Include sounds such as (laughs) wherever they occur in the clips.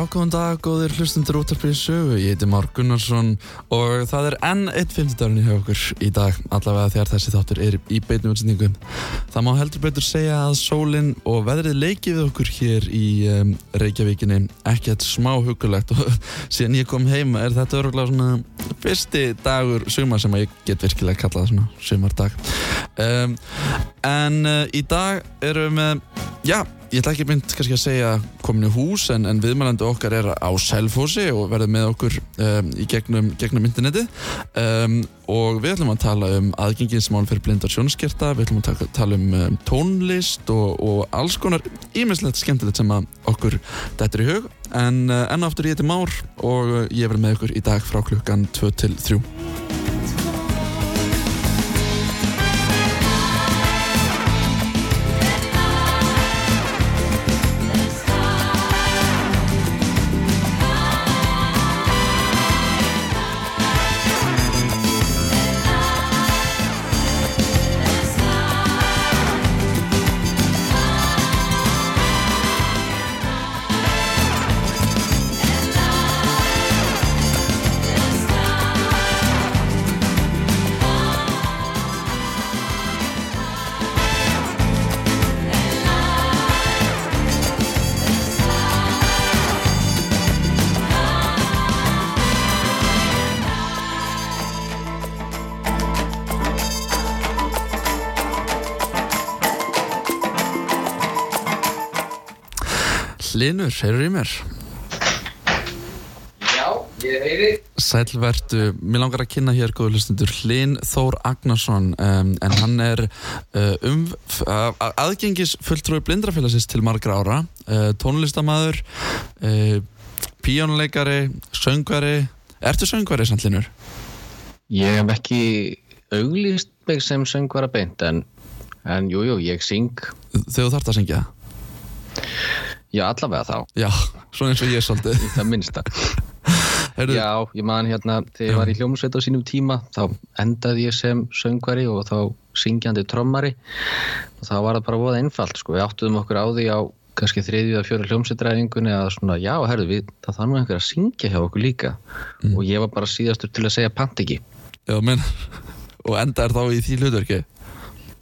Já, góðan dag, góðir hlustundur útarpið sögu, ég heiti Már Gunnarsson og það er enn eitt 50 dagurinn hjá okkur í dag, allavega þegar þessi þáttur er í beitnum útsendingum. Það má heldur betur segja að sólinn og veðrið leiki við okkur hér í um, Reykjavíkinni, ekkert smá hugulegt og (laughs) síðan ég kom heima er þetta öruglega svona fyrsti dagur sumar sem ég get virkilega kallað svona sumardag. Um, en uh, í dag erum við, já, ég ætla ekki mynd kannski að segja komin í hús en, en viðmælandi okkar er á Selfossi og verður með okkur um, í gegnum, gegnum interneti um, og við ætlum að tala um aðgenginsmál fyrir blindar sjónskerta við ætlum að tala um, um tónlist og, og alls konar ímislegt skemmtilegt sem að okkur dettur í hug. En uh, enn aftur ég heiti Már og ég verður með okkur í dag frá klukkan 2 til 3 heyrur í mér? Já, ég heyri. Sælvertu, mér langar að kynna hér góðu hlustundur Hlyn Þór Agnarsson um, en hann er uh, um, uh, aðgengis fulltrúi blindrafélagsins til margra ára uh, tónlistamæður uh, píjónuleikari söngvari, ertu söngvari samt Hlynur? Ég hef ekki auglýst mig sem söngvara beint en, en jú, jú, ég syng. Þegar þú þarft að syngja? Já, allavega þá. Já, svona eins og ég svolítið (laughs) það minnsta. Heyrðu, Já, ég man hérna, þegar ég var í hljómsveit á sínum tíma, þá endaði ég sem söngvari og þá syngjandi trommari og þá var það bara voða einfalt, sko. Við áttuðum okkur á því á kannski þriðju eða fjóru hljómsveitræfingunni að svona, já, herðu, við, það þarf nú einhver að syngja hjá okkur líka og ég var bara síðastur til að segja pant ekki. já, menn og enda er þá í því hlutverki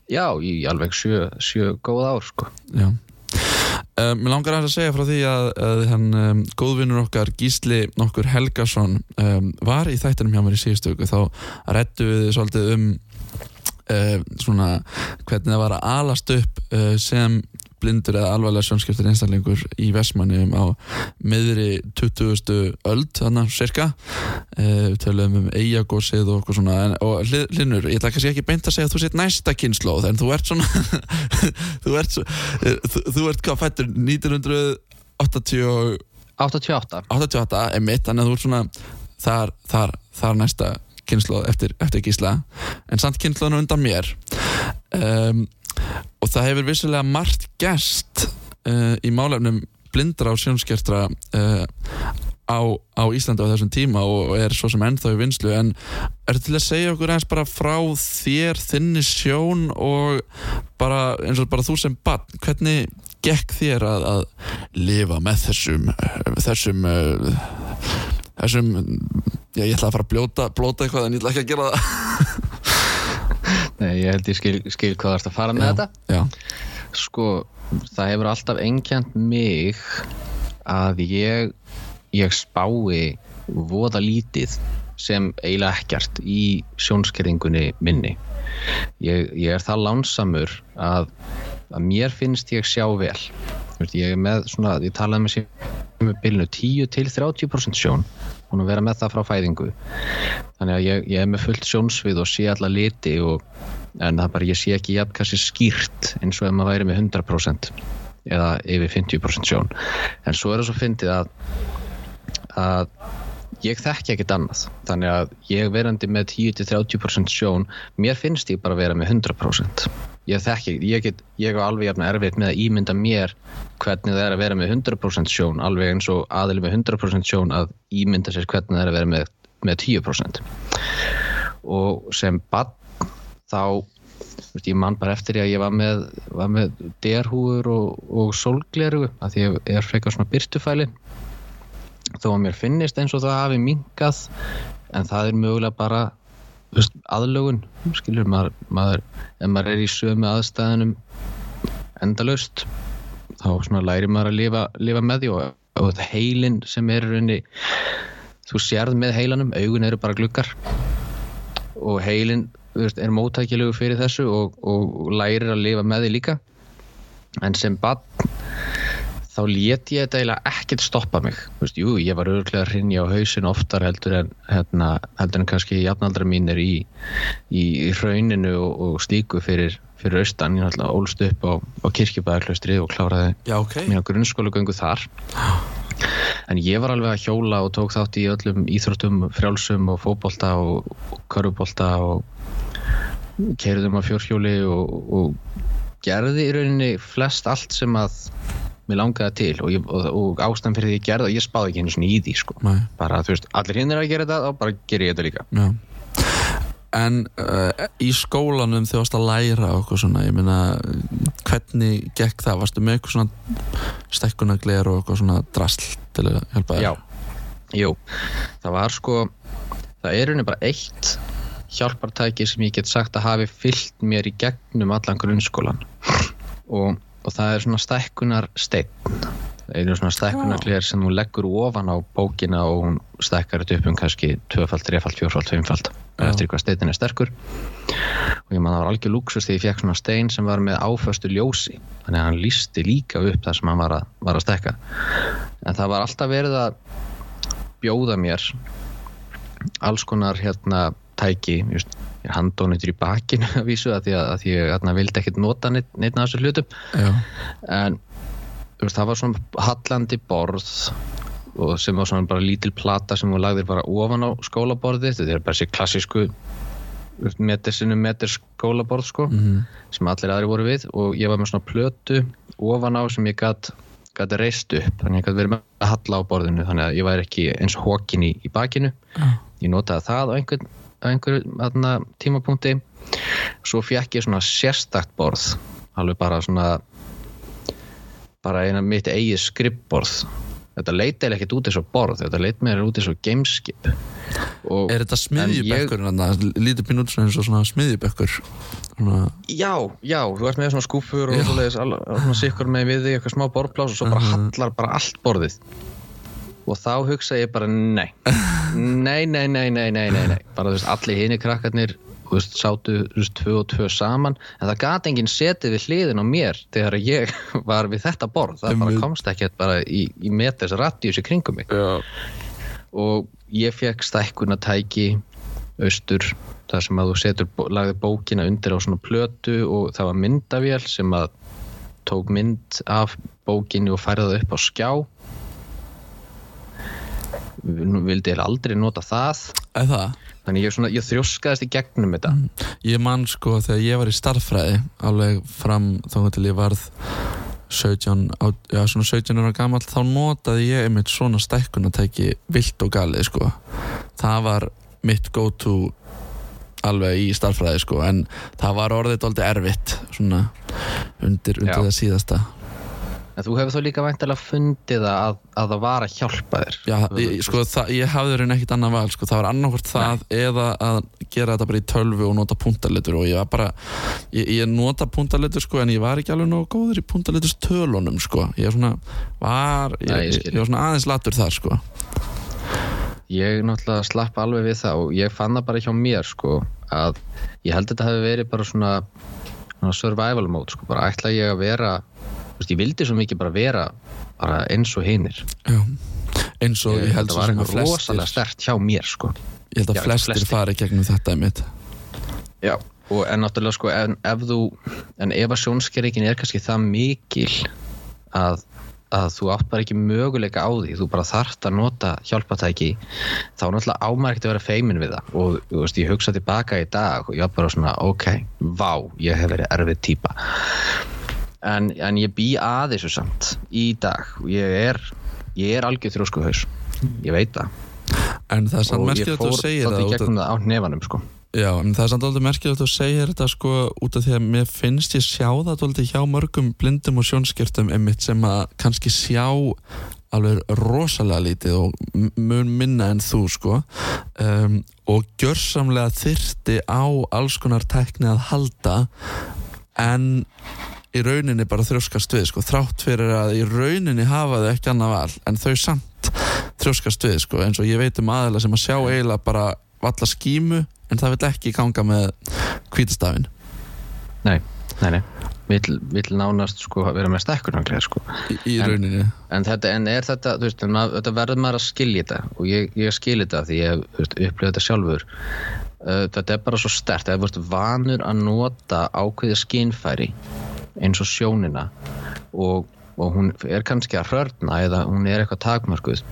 Já, í alveg sjö, sjö góð ár, sko. Já Um, mér langar að segja frá því að, að hann um, góðvinnur okkar Gísli nokkur Helgason um, var í þættinum hjá mér í síðustu viku. Þá rættu við svolítið um uh, svona hvernig það var að alast upp uh, sem blindur eða alvarlega sjónskiptir einstaklingur í Vestmannum á miðri 20. öld, þannig cirka uh, við töluðum um eigagósið og okkur svona en, og Linur, ég ætla kannski ekki beint að segja að þú sett næsta kynnslóð en þú ert svona (laughs) þú ert, uh, þú, þú ert hvað fættur 1980 88. 88 er mitt, þannig að þú ert svona þar, þar, þar næsta kynnslóð eftir, eftir gísla en samt kynnslóðinu undan mér um, og það hefur vissulega margt gest uh, í málefnum blindra og sjónskertra uh, á, á Íslandi á þessum tíma og er svo sem ennþá í vinslu en er til að segja okkur eins bara frá þér, þinni sjón og bara eins og bara þú sem barn, hvernig gekk þér að, að lifa með þessum þessum þessum já, ég ætla að fara að blóta, blóta eitthvað en ég ætla ekki að gera það (laughs) Nei, ég held ég skil, skil hvað það er að fara með Já, þetta. já, Sko, það hefur alltaf engjant mig að ég ég spái voða lítið sem eiginlega ekkert í sjónskeringunni minni. Ég, ég er það lánsamur að, að mér finnst ég sjá vel veist, ég er með svona, ég talaði með sér með bylnu 10 til 30% sjón. Hún að vera með það frá fæðingu. Þannig að ég, ég er með fullt sjónsvið og sé alla liti og, en það bara ég sé ekki jafn kannski skýrt eins og ef maður væri með 100% eða yfir 50% sjón. En svo er það svo fyndið að að ég þekki ekkert annað. Þannig að ég verandi með 10-30% sjón mér finnst ég bara að vera með 100% ég þekki, ég get ég er alveg jafn erfitt með að ímynda mér hvernig það er að vera með 100% sjón alveg eins og aðili með 100% sjón að ímynda sér hvernig það er að vera með, með 10% og sem bann þá veist, ég man bara eftir að ég var með, var með derhúur og, og sólgleru að því ég er frekar svona byrtufæli þó að mér finnist eins og það hafi minkað en það er mögulega bara veist, aðlögun skilur maður, maður ef maður er í sömu aðstæðanum endalaust þá læri maður að lifa, lifa með því og, og þetta heilin sem er í rauninni þú sérð með heilanum, augun eru bara glukkar og heilin veist, er móttækilegu fyrir þessu og, og lærir að lifa með því líka. En sem bann þá lét ég þetta eiginlega ekkert stoppa mig. Veist, jú, ég var örglega að rinja á hausin oftar heldur en, hérna, heldur en kannski jafnaldra mínir í, í, í hrauninu og, og slíku fyrir, fyrir austan, ég náttúrulega ólst upp á, á kirkjubæðarklaustri og kláraði já, ok. mína grunnskólagöngu þar. En ég var alveg að hjóla og tók þátt í öllum íþróttum, frjálsum og fótbolta og, og körfubolta og keiriðum á fjórhjóli og, og gerði í rauninni flest allt sem að mér langaði til og, ég, og, og ástæðan fyrir því ég gerði og ég spáði ekki einu svona í því sko. Nei. bara þú veist, allir hinn er að gera þetta þá bara ger ég þetta líka Já. En uh, í skólanum þegar varst að læra og eitthvað svona, ég meina hvernig gekk það? Varstu með eitthvað svona stekkunagler og eitthvað svona drasl til að hjálpa þér? Já, jú, það var sko það er rauninni bara eitt hjálpartæki sem ég get sagt að hafi fyllt mér í gegnum allan grunnskólan og, og það er svona stekkunar steinn eru svona stekkunargler sem hún leggur ofan á bókina og hún stekkar þetta upp um kannski 2-fald, 3-fald, 4-fald, 5-fald Já. eftir hvað steinin er sterkur. Og ég man það var algjör luxus þegar ég fekk svona stein sem var með áföstu ljósi. Þannig að hann lísti líka upp það sem hann var að, var að stekka en það var alltaf verið að bjóða mér alls konar hérna tæki just, ég er handónitur í bakinu (laughs) að vísu að því að, ég vildi ekkert nota neitt, neitt af þessu hlutum Já. en veist, það var svona hallandi borð og sem var svona bara lítil plata sem hún lagðir bara ofan á skólaborðið þetta er bara þessi klassísku metersinu meter skólaborð sko, Mhm. sem allir aðri voru við og ég var með svona plötu ofan á sem ég gæti reist upp, þannig að ég gæti verið með að halla á borðinu, þannig að ég væri ekki eins hókin í, í bakinu, Já. ég notaði það á einhver, á einhver aðna, tímapunkti. Svo fekk ég svona sérstakt borð alveg bara svona bara eina mitt eigið skrippborð þetta leit eða ekkert út eins og borð þetta leit meira út eins og gameskip og Er þetta smiðjubekkur ég... lítið svona eins og svona smiðjubekkur. Svona, Já, já, þú ert með svona skúfur og svona sikkur með við þig, eitthvað smá borðplás og svo bara hallar bara allt borðið og þá hugsa ég bara nei. (laughs) Nei, nei, nei, nei, nei, nei, nei. bara þú veist, allir hinni krakkarnir þú veist, sátu þú veist, tvö og tvö saman. En það gat enginn setið við hliðin á mér þegar ég (laughs) var við þetta borð. Það bara komst ekkert bara í, í meters radíus í kringum mig. Já. og ég fekk stækkuna tæki austur þar sem að þú setur, lagði bókina undir á svona plötu og það var myndavél sem að tók mynd af bókinu og færði það upp á skjá vildi ég aldrei nota það. Það? þannig ég, svona, ég þrjóskaðist í gegnum þetta. Ég man sko þegar ég var í starffræði alveg fram þá til ég varð 17, á, já, svona 17 ára gamall þá notaði ég einmitt svona stækkunatæki vilt og galið sko. Það var mitt go to alveg í starffræði sko en það var orðið aldrei erfitt svona undir, undir það síðasta En þú hefur þó líka væntilega fundið að, að það var að hjálpa þér Já, ég, sko, það, ég hafði raun ekkit annað val sko. það var annarkvort það eða að gera þetta bara í tölvu og nota punktalitur og ég var bara, ég, ég nota punktalitur sko, en ég var ekki alveg nógu góður í punktalitustölunum sko. ég svona var ég, Nei, ég var svona aðeins latur þar sko. Ég náttúrulega slapp alveg við það og ég fann það bara hjá mér sko að ég held að þetta hefði verið bara svona, svona survival mode sko, bara ætla ég að vera veist, ég vildi svo mikið bara vera bara eins og hinir Já. eins og ég, held svo var sem að eitthvað flestir rosalega stert hjá mér sko ég held að Já, flestir, flestir. fari gegnum þetta einmitt. Já, og en náttúrulega sko en, ef þú, en ef að sjónskerringin er kannski það mikil að, að þú átt bara ekki möguleika á því, þú bara þarft að nota hjálpatæki, þá náttúrulega ámar ekkert að vera feimin við það og þú veist, ég hugsa tilbaka í dag og ég var bara svona ok, vá, ég hef verið erfið típa en, en ég bý að þessu samt í dag. Og ég er ég er algjör þrjóskuhaus. Ég veit það. En það er samt og ég merkilegt fór að segja þátt í það út af- gegnum það á nefanum sko. Já, en það er samt alveg merkilegt að segja þetta sko út af því að mér finnst ég sjá það alveg hjá mörgum blindum og sjónskiptum einmitt sem að kannski sjá alveg rosalega lítið og mun minna en þú sko. Um, og gjörsamlega þyrti á alls konar tækni að halda en í rauninni bara þrjóskast við sko, þrátt fyrir að í rauninni hafa þau ekki annað val en þau samt þrjóskast við sko, eins og ég veit um aðeila sem að sjá eiginlega bara valla skímu en það vil ekki ganga með hvítastafin Nei, nei, nei. Vill nánast sko vera með stekkunanglega sko. Í, í En- rauninni. en þetta, en er þetta, þú veist, þetta verður maður að skilja þetta og ég, ég skilja þetta því ég hef upplifað þetta sjálfur þetta er bara svo stert, ef þú ert vanur að nota ákveðið skinfæri eins og sjónina og, og hún er kannski að hrörna eða hún er eitthvað takmörkuð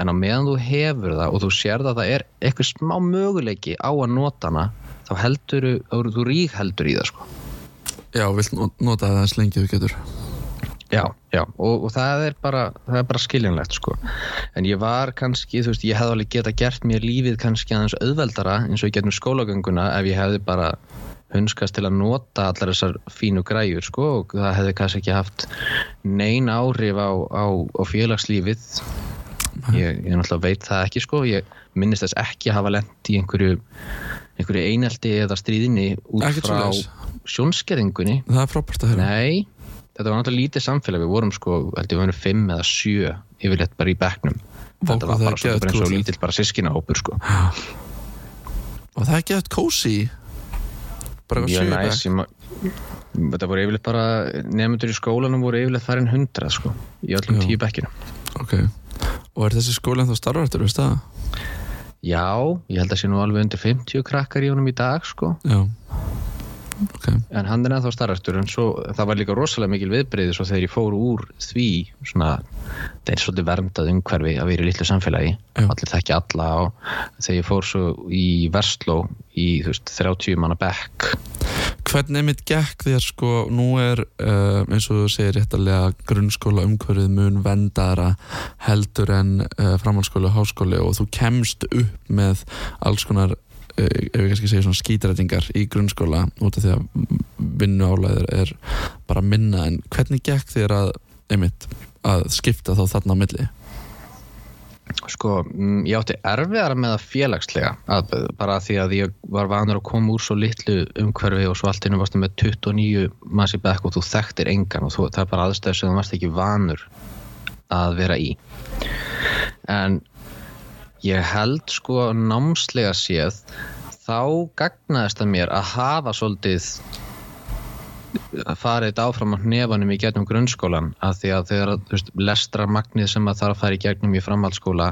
en á meðan þú hefur það og þú sér að það er eitthvað smá möguleiki á að nota hana þá heldur þú, þú rík heldur í það sko. Já, vilt no- nota það eins lengi þú getur Já, já, og, og það er bara það er bara skiljanlegt sko. En ég var kannski, þú veist, ég hefði alveg geta gert mér lífið kannski aðeins auðveldara eins og ég getum skólagönguna ef ég hefði bara hunskast til að nota allar þessar fínu græjur sko og það hefði kannski ekki haft nein áhrif á, á, á félagslífið. Ég, ég náttúrulega veit það ekki sko. Ég minnist þess ekki að hafa lent í einhverju einelti eða stríðinni út frá sjónskerðingunni. Það er frábært að höra Nei, þetta var náttúrulega lítið samfélag. Við vorum sko, held ég við vorum fimm eða sjö yfirleitt bara í bekknum. Vá, þetta var það bara svona eins og lítill bara sískina hópur sko. (gasps) Og það er eftir kósi Bara sjö ma- þetta voru yfirleitt bara nefndur í skólanum voru yfirleitt farin hundrað sko í öllum tíu bekkinu Ok. Og er þessi skólinn þá starfar eftir, veist það? Já, ég held að sé nú alveg undir 50 krakkar í honum í dag sko. Já Ok. En hann er ennþá starfastur en svo, það var líka rosalega mikil viðbreyði svo þegar ég fór úr því svona, það er svolítið verndað umhverfi að vera í litlu samfélagi. Já. allir þekki alla og þegar ég fór svo í Vestló í veist, 30 manna bekk. Hvernig mitt gekk þér sko, nú er uh, eins og þú segir réttarlega grunnskóla umhverfið mun vendara heldur en uh, framhaldsskóli og háskóli og þú kemst upp með alls konar, ef ég kannski segja svona skítrætingar í grunnskóla út af því að vinnu álæður er bara minna en hvernig gekk þér að, einmitt, að skipta þá þarna á milli? sko, mm, ég átti erfiðara með það félagslega að, bara því að ég var vanur að koma úr svo litlu umhverfi og svo allt innum varstu með 29 manns í bekk og þú þekktir engan og þú, það er bara aðstæður sem þú varst ekki vanur að vera í en ég held sko námslega séð þá gagnaðist það mér að hafa svolítið að fara þetta áfram á hnefanum í gegnum grunnskólan að því að þegar veist, lestrarmagnið sem að þarf að fara í gegnum í framhaldsskóla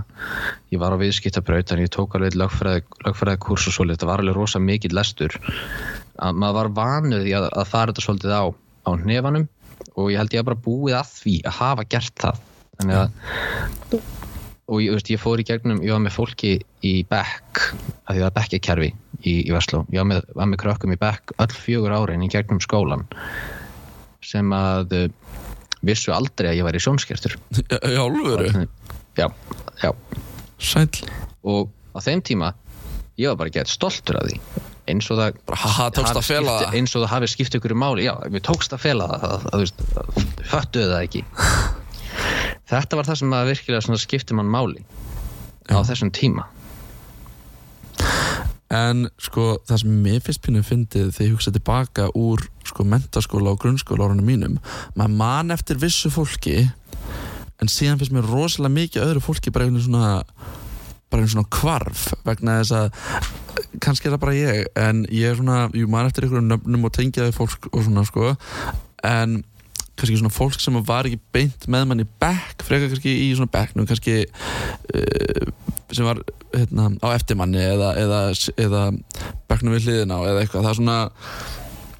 ég var á viðskiptabraut en ég tók alveg lögfræði, lögfræði kurs og svolítið, þetta var alveg rosa mikill lestur að maður var vanur því að, að fara þetta svolítið á, á hnefanum og ég held ég að bara búið að því að hafa gert það. Þannig að og ég, veist, ég fór í gegnum, ég var með fólki í Beck, að því það er Beckjakerfi í, í Vestló, ég var með, var með krökkum í Beck öll fjögur árin í gegnum skólan sem að uh, vissu aldrei að ég væri sjónskertur. Í álfuru? já, já Sæll. Og á þeim tíma ég var bara gett stoltur af því. Eins og það tókst hafi að skipt- það. eins og það hafi skipt ykkur máli. Já, við tókst að fela það, það, það, þú veist, föttuðu það ekki þetta var það sem að virkilega skipti mann máli á þessum tíma. En sko það sem mér finnst pínu fyndið þegar ég hugsa tilbaka úr sko mentaskóla og grunnskóla árunum mínum maður man eftir vissu fólki en síðan finnst mér rosalega mikið öðru fólki bara einhvern svona bara einhvern svona kvarf vegna þess að kannski er það bara ég en ég er svona, jú man eftir einhverjum nöfnum og tengjaði fólk og svona sko en kannski svona fólk sem var ekki beint með mann í bekk frekar kannski í svona bekknum kannski uh, sem var hérna, á eftirmanni eða, eða, eða bekknum við hliðina á eða eitthvað. Það er svona,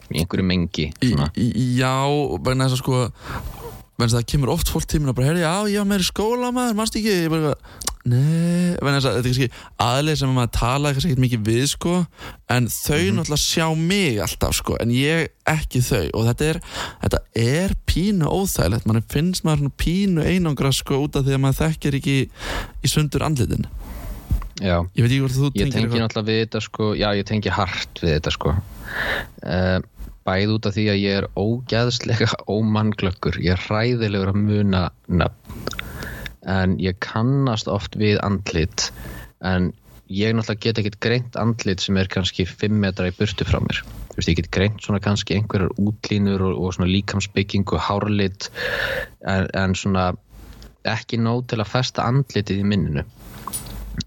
í einhverju mengi í, í, já vegna þess að sko að það kemur oft fólk tíminn og bara heyrði, já, ég var í skóla maður, mannst ekki? Ég bara, að þetta er kannski aðlið sem maður talaði kannski ekki mikið við sko, en þau náttúrulega sjá mig alltaf sko, en ég ekki þau. Og þetta er, þetta er pínu óþægilegt, mann finnst maður pínu einangra sko út af því að maður þekkir ekki í sundur andlitin. Já. Ég Ég tengi náttúrulega við þetta sko, já ég tengi hart við þetta sko. Uh, Bæð út af því að ég er ógæðslega (laughs) ómannglöggur, ég er hræðilegur að muna nöfn. En ég kannast oft við andlit. En ég náttúrulega get ekkert greint andlit sem er kannski 5 metra í burtu frá mér. Veist, ég get greint svona kannski einhverjar útlínur og, og svona líkamsbygging og hárlit en, en svona ekki nóg til að festa andlitið í minninu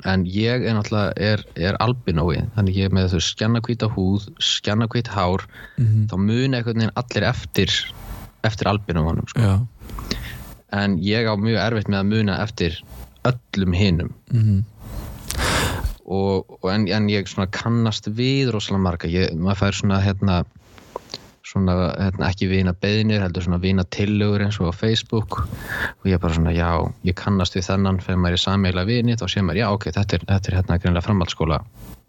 en ég er náttúrulega er, er albinói, þannig ég er með þau skjannakvíta húð, skjannakvít hár Mhm. þá muni einhvern veginn allir eftir eftir albinóanum sko. en ég á mjög erfitt með að muna eftir öllum hinum mhm og, og en, en ég kannast við rosalega marga, ég, maður fær svona hérna svona hérna, ekki vina beðnir, heldur svona vina tillögur eins og á Facebook. Og ég bara svona já, ég kannast við þennan þegar maður er sammeila vini, þá sé maður já, ok, þetta er, þetta er hérna greinlega framhaldsskóla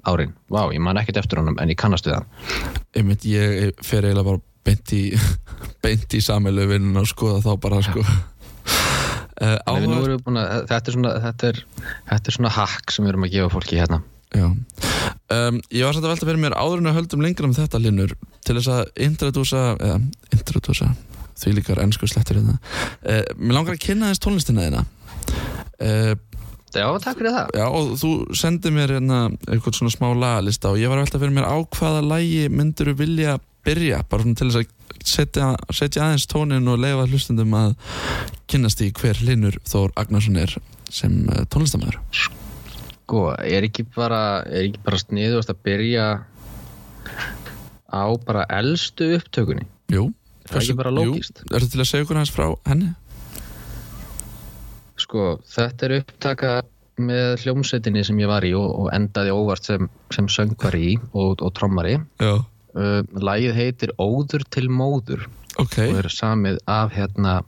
árin, vá, ég man ekkert eftir honum en ég kannast við hann. Einmitt ég fer eiginlega bara beint í (laughs) beint í sameilu vinnun og skoða þá bara sko. Uh, Nei, búin að, þetta er svona þetta er, þetta er svona hack sem við erum að gefa fólki hérna um, ég var satt að velta fyrir mér áður en að höldum lengra um þetta linnur til þess að introdúsa eða introdúsa því líkar ennsku slettur hérna. Uh, mér langar að kynna þess tónlistina þína. Uh, Já, takk fyrir það. Já, og þú sendið mér hérna eitthvað svona smá lagalista og ég var að velta fyrir mér á hvaða lægi myndur þú vilja byrja, bara svona til þess að setja, setja aðeins tónin og leifa hlustundum að kynnast í hver Linur Þór Agnarsson er sem uh, tónlistamæður. Sko, er ekki bara er ekki bara sniðust að byrja á bara elstu upptökunni Jú. Er það ekki bara lógist? Jú, ertu til að segja okkur hans frá henni? Sko, þetta er upptaka með hljómsveitinni sem ég var í og, og endaði óvart sem, sem söngvari í og, og trommari uh, Lægið heitir Óður til móður Ok. og er samið af hérna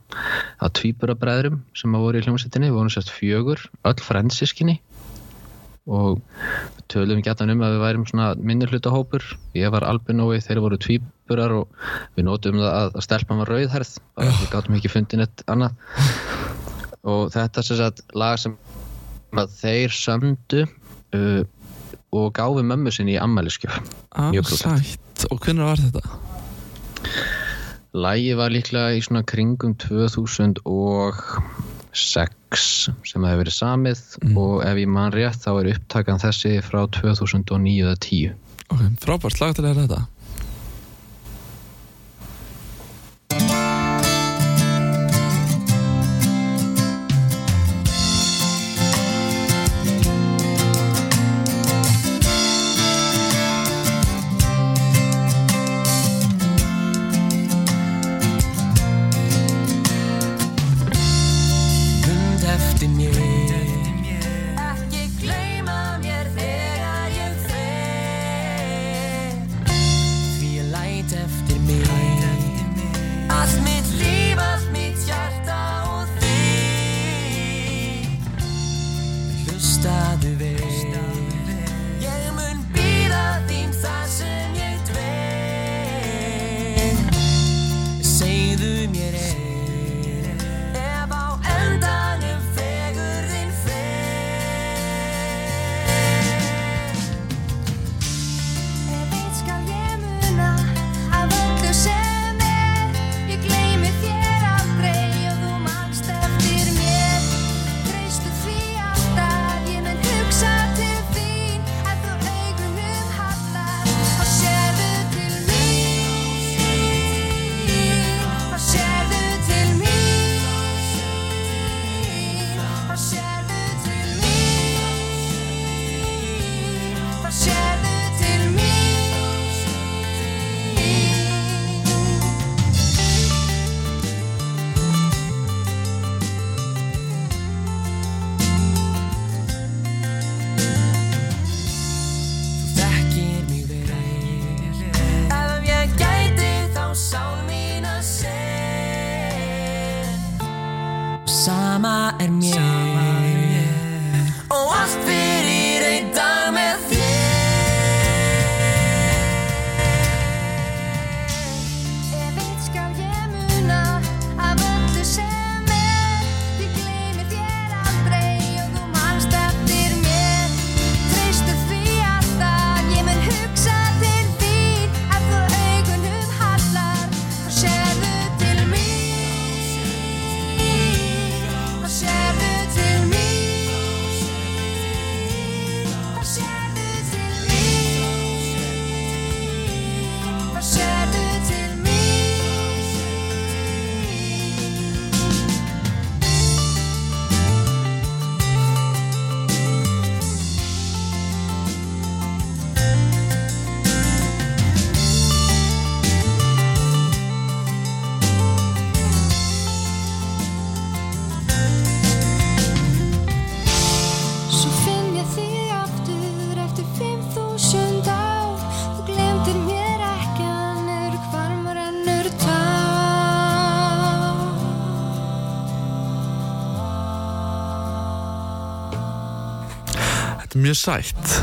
að tvíburabræðrum sem að voru í hljómsveitinni, við vorum sérst fjögur öll fransiskinni og við töluðum gætan um að við værum svona minnirhluta hópur ég var albinói, þeir voru tvíburar og við nótum það að, að stelpan var rauðherð bara við gátum ekki fundin eitt annað og þetta er sérst lag sem að þeir sömdu uh, og gáfi mömmu sinni í ammæliskjöf Ah, Mjög krútlegt. sætt. Og hvernig var þetta? Lægi var líklega í svona kringum 2006 sem það hefur verið samið og ef ég man rétt þá er upptakan þessi frá 2009 eða 10 Ok, frábært. Lag til að þetta. Mjög sætt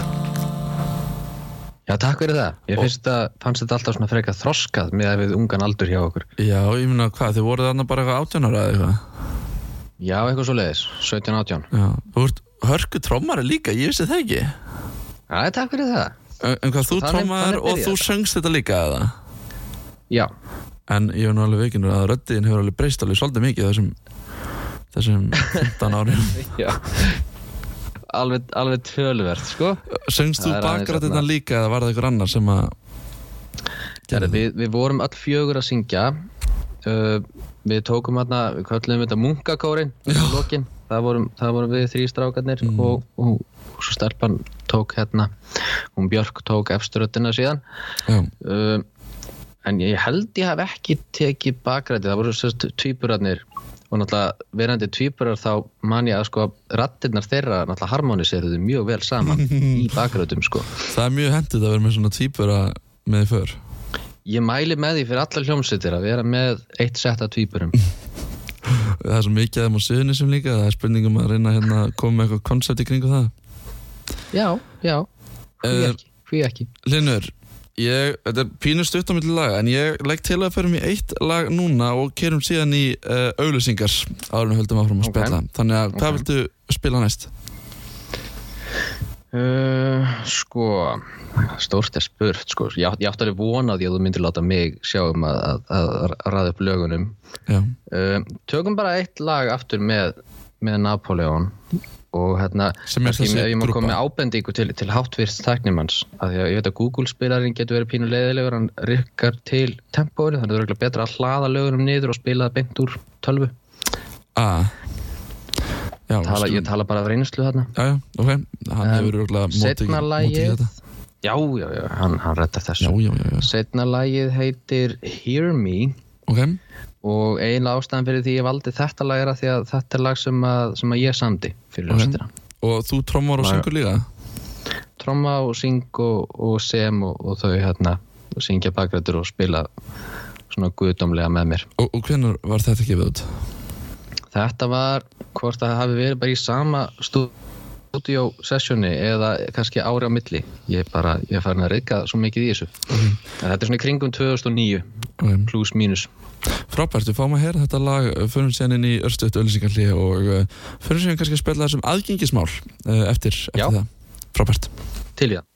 Já, takk fyrir það. Ég finnst þetta, fannst þetta alltaf svona frekar þroskað með að við ungan aldur hjá okkur. Já, ég meina hvað, þið voruð þarna bara eitthvað 18 ára eða eitthvað Já, eitthvað svo leiðis, 17-18. Já, þú ert hörku trommari líka, ég vissi það ekki Já, takk fyrir það. En en hvað, þú þannig og þú söngst þetta líka eða? Já, En ég var nú alveg veikinur að röddiðin hefur alveg breyst alveg svolítið mikið þessum þessum (laughs) 15 árum já. Alveg, alveg töluvert, sko. Söngst þú bakrættina líka eða var það einhver annar sem að Gerði, við, við vorum all fjögur að syngja. Uh, við tókum hérna, við kallum þetta munkakórin. Það vorum, það vorum við þrý strákarnir og, og, og svo stelpan tók hérna, hún Björk tók efsturöttina síðan. Uh, en ég held ég hef ekki tekið bakræti, það voru sérst tvíburarnir og náttúrulega verandi tvíburar þá man ég að sko rattirnar þeirra náttúrulega harmoniseruðu mjög vel saman í (laughs) bakrætum sko. það er mjög hendið að vera með svona týpura með í för Ég mæli með því fyrir allar hljómsveitir að vera með eitt sett af tvíburum. (laughs) Það er svo mikið að þeim á suðunisum líka það er spurningum að reyna hérna að koma með eitthvað koncept í kringu það Já, já, hví Eh, ekki, hví ekki. Linur, ég, þetta er pínu stutt á milli laga en ég legg til að ferum í eitt lag núna og kerum síðan í uh, auðlýsingar áður við höldum áfram að Ok. spila þannig að hvað Ok. viltu spila næst? Uh, sko, stórt er spurt sko. Ég, ég átti alveg vonað því að þú myndir láta mig sjá um að, að, að ræða upp lögunum. Uh, tökum bara eitt lag aftur með, með Napoleon og hérna þessi ef ég má koma með ábendingu til, til háttvirst tæknimanns. Af því að ég veit að Google spilarinn getur verið pínu leiðilegur hann rykkar til tempóri þannig að það er örugglega betra að hlaða lögunum niður og spila það beint úr tölvu. A Já, tala, ég tala bara af reynslu þarna. Já, já, ok, hann hefur örgulega mótið setna þetta. Já, já, já, hann, hann rettar þessu. Setna lagið heitir Hear Me. Ok og eiginlega ástæðan fyrir því ég valdi þetta lag er að því að þetta er lag sem að, sem að ég samdi fyrir Ok. hljómsveitina Og þú trommar og syngur líka? tromma og syng og, og sem og, og þau hérna og syngja bakrættur og spila svona guðdómlega með mér Og, og hvernig var þetta gefið út? þetta var hvort það hafi verið bara í sama stúdíó sessjóni eða kannski ári á milli. Ég er bara, ég er farin að reyka svo mikið í þessu. En þetta er svona í kringum 2009 Ok, plus mínus. Frábært, við fáum að heyra þetta lag förum síðan inn í örstuðt öllisingarli og uh, förum síðan kannski að spila þessum aðgengismál uh, eftir, eftir Já. það. Frábært. Til í það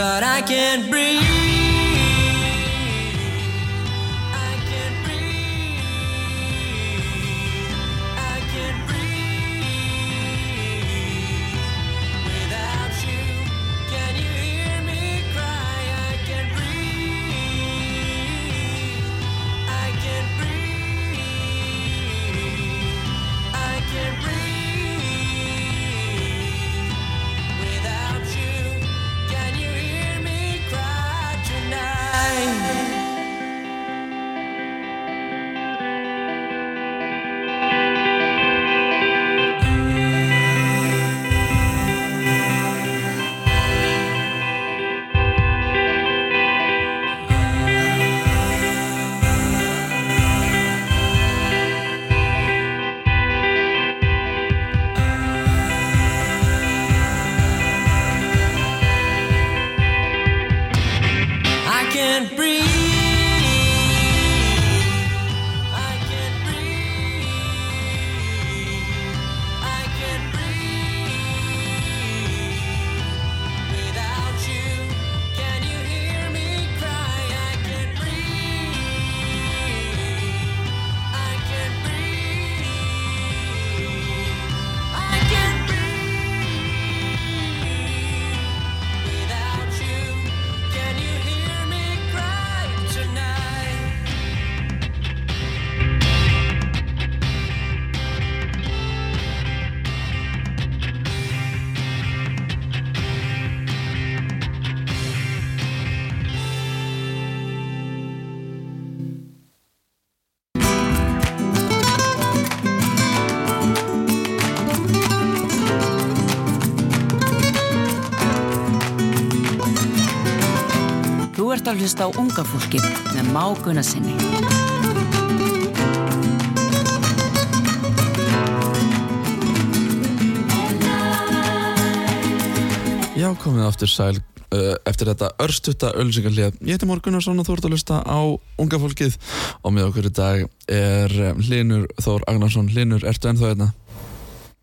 But I can't breathe. Að hlusta á unga fólkið með máguna sinni. Já, komið aftur sæl uh, eftir þetta örstutta ölsingarlið. Ég heiti Mór Gunnarsson og þú ert að lusta á unga fólkið og með okkur í dag er um, Hlinur Þór Agnarsson. Hlinur, ertu ennþá hérna?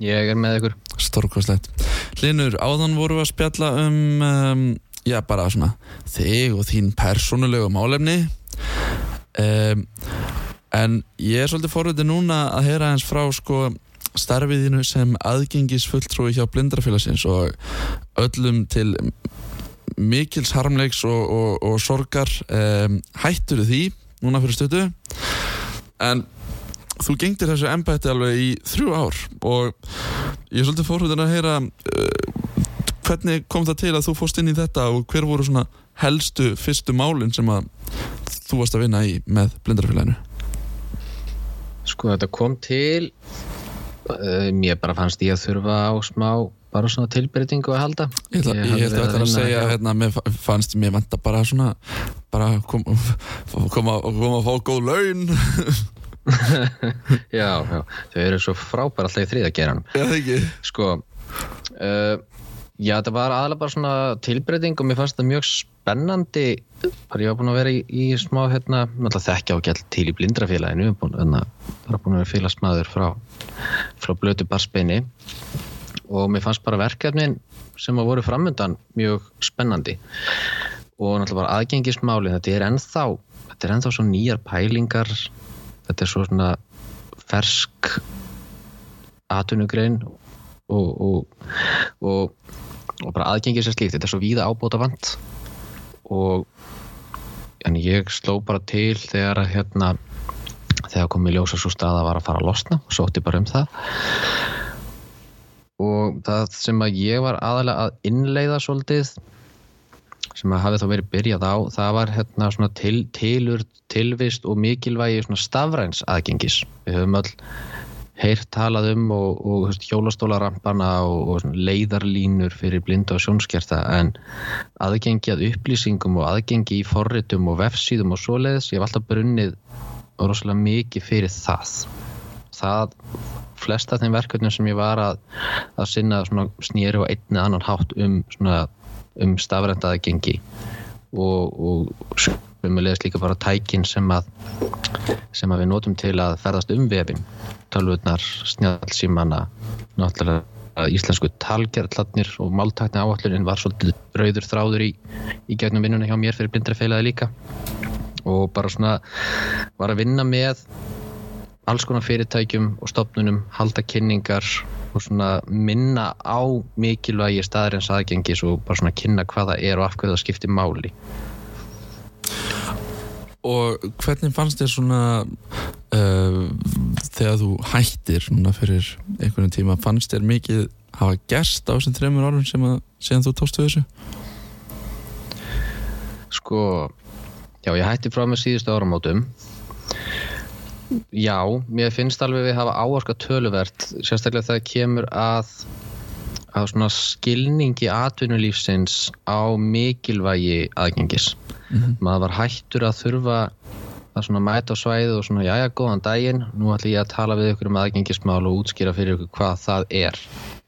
Ég er með ykkur Stórkoslegt. Hlinur, áðan voru við að spjalla um, um já, bara svona þig og þín persónulegu málefni. Um, en ég er svolítið forvitið núna að heyra eins frá sko starfiðinu sem aðgengisfulltrúi hjá blindrafélagsins og öllum til mikils harmleiks og, og, og sorgar um, hættur því núna fyrir stötu en þú gengdir þessu embætti alveg í þrjú ár og ég er svolítið fórhundin að heyra uh, hvernig kom það til að þú fórst inn í þetta og hver voru svona helstu fyrstu málin sem að þú varst að vinna í með blindrafélaginu Sko þetta kom til uh, Mér bara fannst ég að þurfa á smá bara svona tilbreytingu að halda. Ég hafði ég ætla verið að, að segja hjá- hérna, mér fa- fannst mér vanta bara svona bara koma kom að að fá góð laun. (laughs) Já, já, þau eru svo frábæra alltaf í þriða geranum eða ekki? Sko uh, Já, þetta var aðalega bara svona tilbreyting og mér fannst þetta mjög spennandi. Bara ég var búin að vera í, í smá hérna, náttúrulega þekkja á gæll til í blindrafélaginu. Búin, hérna, bara búin að vera félagsmaður frá, frá blötu barsbeini og mér fannst bara verkefnin sem að voru framöndan mjög spennandi. Og náttúrulega bara aðgengismáli þetta er ennþá þetta er ennþá svo nýjar pælingar. Þetta er svo svona fersk atvinnugrein og, og, og, og bara aðgengið sér slíkt, þetta er svo víða ábóta vant og en ég sló bara til þegar að hérna þegar kom í ljósa svo staða var að fara að losna. Og sótti bara um það. Og það sem að ég var aðalega að innleiða svolítið sem að hafi þá verið byrjað á það var hérna svona til, tilur tilvist og mikilvægi svona stafræns aðgengis. Við höfum öll heyrt talað um og, og hjólastólarampana og, og leiðarlínur fyrir blinda og sjónskerta en aðgengi að upplýsingum og aðgengi í forritum og vefsíðum og svoleiðis, ég hef alltaf brunnið rosalega mikið fyrir það. Það flest af þeim verkefnum sem ég var að, að sinna snýri og einni annan hátt um svona um stafrænt aðgengi og, og umleðist líka bara tækin sem að sem að við notum til að ferðast um vefin tölvurnar, snjálfsímana náttúrulega íslensku talgerðlarnir og máltækni áallunin var svolítið rauður þráður í, í gegnum vinnuna hjá mér fyrir blindrafélagi líka. Og bara svona var að vinna með alls konar fyrirtækjum og stopnunum halda kynningar og svona minna á mikilvægi staðarins aðgengis og bara svona kynna hvað það er og af hverju það skiptir máli Og hvernig fannst þér svona uh, þegar þú hættir núna fyrir einhvern tíma, fannst þér mikið hafa gerst á þessum þreymur árum sem að síðan þú tókstu þessu? Sko, já, ég hætti frá með síðustu áramótum. Já, mér finnst alveg við hafa áorka töluvert, sérstaklega þegar kemur að, að svona skilningi atvinnulífsins á mikilvægi aðgengis. Maður var hættur að þurfa að svona mæta á svæðið og svona, jæja, góðan daginn, nú ætlum ég að tala við ykkur um aðgengismál og útskýra fyrir ykkur hvað það er.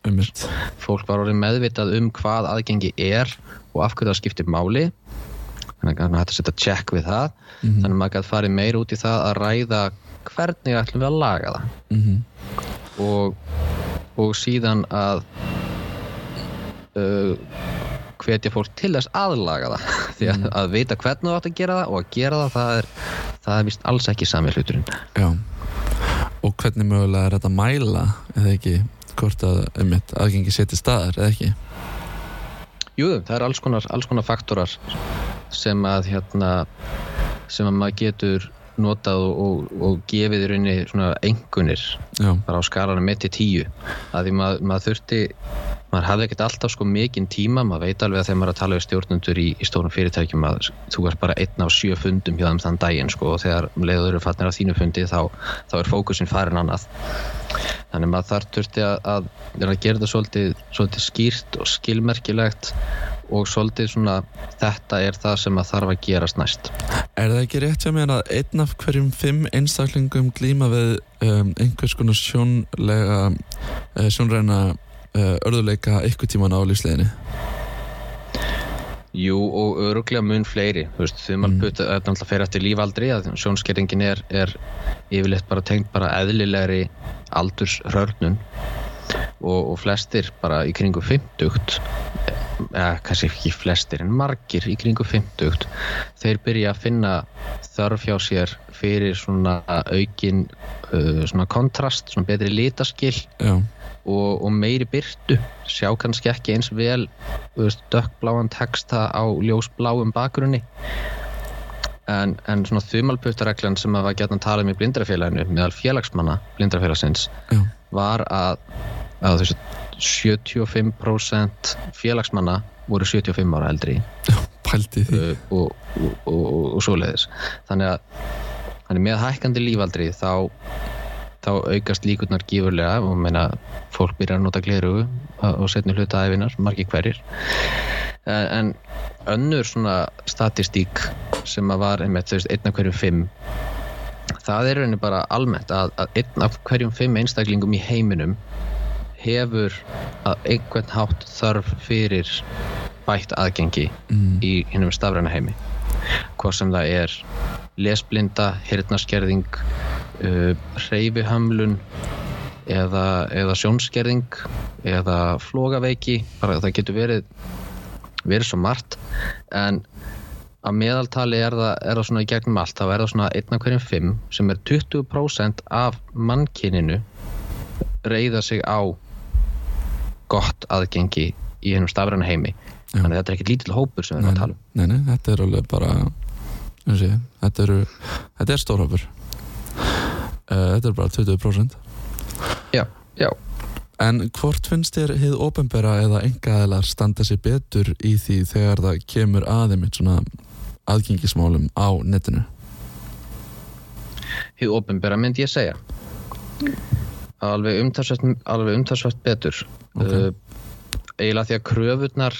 Ummitt. fólk var orðið meðvitað um hvað aðgengi er og af hverju það skiptir máli. Þannig að maður hætti að setja check við það. Þannig að maður gæti farið meira út í það að ræða hvernig ætlum við að laga það. Mm og, og síðan að uh, hvetja fólk til þess aðlaga það. (laughs) Því að, að vita hvernig þú átt að gera það og að gera það það er, það er vist alls ekki sami hluturinn. Já. Og hvernig mögulega er þetta að mæla eða ekki hvort að aðgengi setja staðar eða ekki? Jú, það er alls konar, alls konar faktorar sem að hérna sem að maður getur notað og, og, og gefið í rauninni svona engunir á skalanum 1 til 10 að því maður, maður þurfti maður hafði ekkert alltaf sko mikinn tíma maður veit alveg að þegar maður er að tala við stjórnundur í, í stórum fyrirtækjum að þú er bara einn af sjö fundum hjá þeim þann daginn sko og þegar um leiður eru fannir á þínu fundi þá, þá er fókusin farin annað. Þannig maður þarf þurfti að, að, að gera þetta svolítið, svolítið skýrt og skilmerkilegt og svolítið svona þetta er það sem að þarf að gerast næst. Er það ekki rétt hjá mér að einn af hverjum fimm einstaklingum glíma við um, einhvers konar sjónlega uh, örðuleika eitthvað tíman á lífsleginni? Jú og öruglega mun fleiri þumalputt mm. er náttúrulega fyrir eftir lífaldri að sjónskerringin er, er yfirleitt bara tengt bara eðlilegri aldursrörnun og, og flestir bara í kringu 50 eða kannski ekki flestir en margir í kringu 50 þeir byrja að finna þörf hjá sér fyrir svona aukin uh, svona kontrast, svona betri litaskill Já. Og, og meiri byrtu sjá kannski ekki eins vel dökkbláan texta á ljósbláum bakgrunni en, en svona þumalputtareglan sem að var gætna að tala um í blindrafélaginu meðal félagsmanna blindrafélagsins Já. var að, að þessu 75% félagsmanna voru 75 ára eldri Pældi því. uh, og, og, og, og, og svoleiðis þannig að þannig með hækkandi lífaldri þá þá aukast líkurnar gífurlega og meina fólk byrjar að nota gleru og setni hluta æfinar, margir hverjir. En, en önnur svona statistík sem að var einmitt, þú veist, einn af hverjum fimm það er rauninni bara almennt að, að einn af hverjum fimm einstaklingum í heiminum hefur að einhvern hátt þörf fyrir bætt aðgengi í hinnum stafræna heimi. Hvað sem það er lesblinda, hirtnaskerðing uh, hreyfihömlun eða, eða sjónskerðing eða flogaveiki bara það getur verið verið svo margt. En að meðaltali er það, er það svona í gegnum allt það svona af hverjum fimm sem er 20% af mannkyninu reyða sig á gott aðgengi í hennum stafræna heimi. Já. þannig að þetta er ekkert lítill hópur sem við erum að tala um. Nei, nei, þetta er alveg bara sé, þetta, eru, þetta er stórhópur Þetta er bara 20% Já, já En hvort finnst þér hið ópenbera eða engaðilar standa sér betur í því þegar það kemur aðeimitt svona aðgengismálum á netinu? hið ofinbera myndi ég segja alveg umtalsvægt betur Ok. uh, eiginlega því að kröfurnar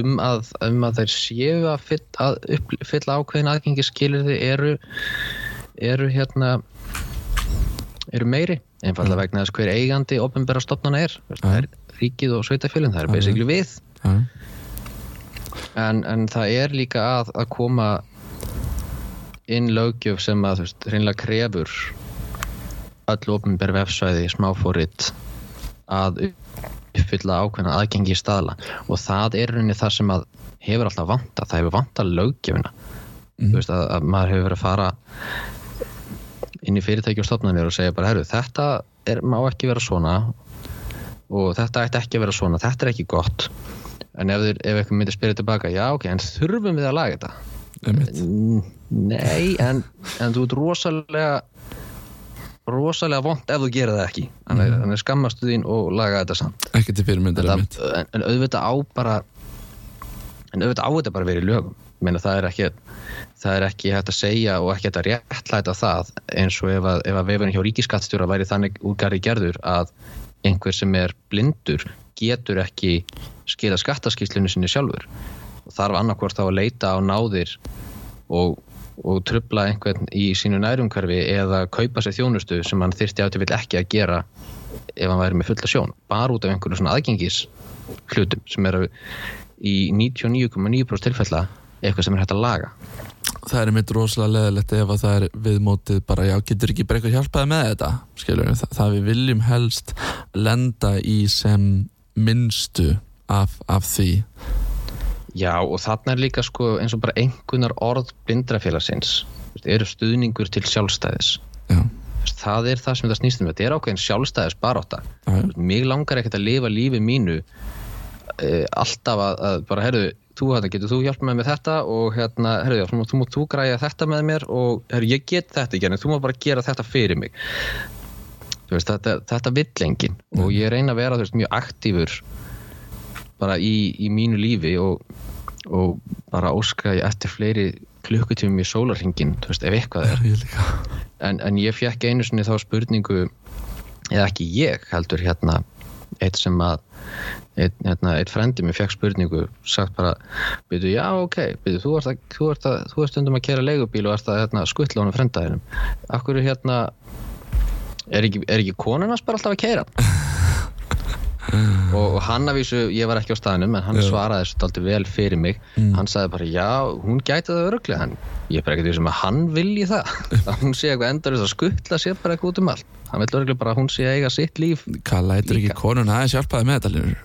um að, um að þeir séu að fylla, ákveðin aðgengi skilirði eru eru hérna eru meiri, einfallega vegna þess hver eigandi ofinbera stofnana er. Það er ríkið og sveitafjölinn, það er Já, basically við. En, en það er líka að, að koma inn löggjöf sem að þú veist, hreinlega krefur öll opinber vefsvæði smáfórit að uppfylla ákveðna aðgengi í staðla og það er rauninni það sem að hefur alltaf vanta, það hefur vanta löggjöfina. Þú veist að, að maður hefur verið að fara inn í fyrirtæki og stofnanir og segja bara, herru, þetta er, má ekki vera svona og þetta ætti ekki að vera svona, þetta er ekki gott. En ef, ef eitthvað myndir spyrja tilbaka já ok, en þurfum við að laga þetta? Nei, en, en þú ert rosalega rosalega vond ef þú gerir það ekki. Þannig mm. þannig skammastu þín og laga þetta samt. Ekki til fyrirmyndar en, en, auðvitað á bara en auðvitað á þetta bara í lögum meina það er ekki það er ekki hægt að segja og ekki hægt að réttlæta það eins og ef að, ef að vefurinn hjá ríkiskattstjóra væri þannig útgari gerður að einhver sem er blindur getur ekki skila skattaskýslinu sinni sjálfur. Og þarf annarkvort þá að leita á náðir og, og trubla einhvern í sínu nærumhverfi eða kaupa sér þjónustu sem hann þyrfti átti vil ekki að gera ef hann væri með fulla sjón. Bara út af einhverju svona aðgengis hlutum sem eru í 99,9% tilfella eitthvað sem er hægt að laga? Það er mitt rosalega leðilegt ef að það er viðmótið bara já, getur ekki bara eitthvað hjálpaði með þetta skilur, það, það við viljum helst lenda í sem minnstu af, af því. Já og þarna er líka sko eins og bara einhvernar orð blindrafélagsins eru stuðningur til sjálfstæðis. Já, það er það sem þetta snýst um þetta er ákveðin sjálfstæðis baróta mig langar ekkert að lifa lífi mínu uh, alltaf að, að bara herðu, þú hérna, getur þú hjálpa með með þetta og hérna, herðu, já, þú, þú mátt þú græja þetta með mér og herðu, ég get þetta ekki en þú má bara gera þetta fyrir mig. Þú veist, þetta, þetta vill enginn og ég reyna að vera veist, mjög aktífur bara í, í mínu lífi og, og bara óska ég eftir fleiri klukkutífum í sólarhingin, þú veist, ef eitthvað er. (laughs) En, en ég fekk einu sinni þá spurningu eða ekki ég heldur hérna eitt sem að eitt, hérna, eitt frendi mér fekk spurningu sagt bara, byrju, já ok byrju, þú, ert að, þú, ert að, þú ert stundum að kera leigubíl og ert að hérna, skuttla honum frendaðinum akkur er hérna er ekki, er ekki konunars bara alltaf að keira og, (laughs) og hann að vísu, ég var ekki á staðinum en hann Já. svaraði þessu aldrei vel fyrir mig. Hann sagði bara, já, hún gæti það öruglega ég er bara ekkert sem að hann vilji það. (laughs) Að hún sé eitthvað endur að skuttla sér bara eitthvað út um allt hann vil öruglega bara hún sé að eiga sitt líf. Hvað lætur ekki Líka. konun aðeins hjálpaði með þetta Linur?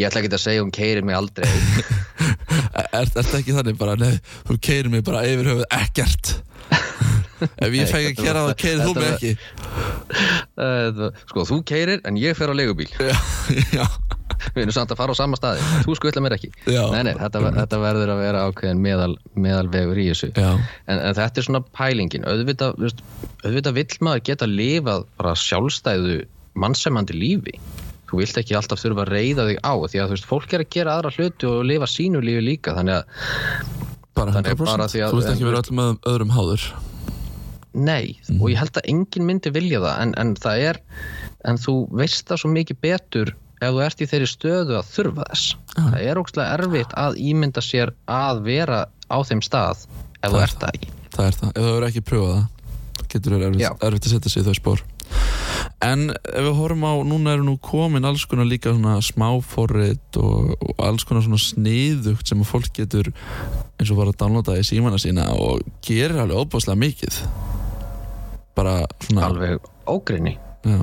ég ætla ekki að segja hún keiri mig aldrei. (laughs) Er, þetta ekki þannig bara, nei, þú keirir mig bara yfir höfuð ekkert? (laughs) Ef ég fæk að kera það, keirir þú mig ekki. (laughs) Sko, þú keirir en ég fer á leigubíl. Já, já, við erum samt að fara á sama staði. Þú skuttla mér ekki. Nei, nei, þetta, þetta verður að vera ákveðin meðal, meðalvegur í þessu. En, en þetta er svona pælingin. Auðvitað, auðvitað vill maður geta lifað bara sjálfstæðu mannsemandi lífi. Þú vilt ekki alltaf þurfa að reyða þig á því að þú veist, fólk er að gera aðra hluti og lifa sínu lífi líka þannig að bara Þannig 100% bara að- þú veist ekki verið öllum öðrum, háður. Nei, og ég held að enginn myndi vilja það en, en það er en þú veist það svo mikið betur ef þú ert í þeirri stöðu að þurfa þess það er ógstlega erfitt að ímynda sér að vera á þeim stað ef þú Það er ert það ekki það er það, ef þú verður ekki pröfað það getur Já. erfitt, erfitt að setja sig í þau spór en ef við horfum á núna eru nú komin alls konar líka svona smáforrit og, og alls konar sniðugt sem fólk getur eins og bara að downloada í símana sína og gerir alveg óbáslega mikið. Bara svona alveg ógrinni. Já,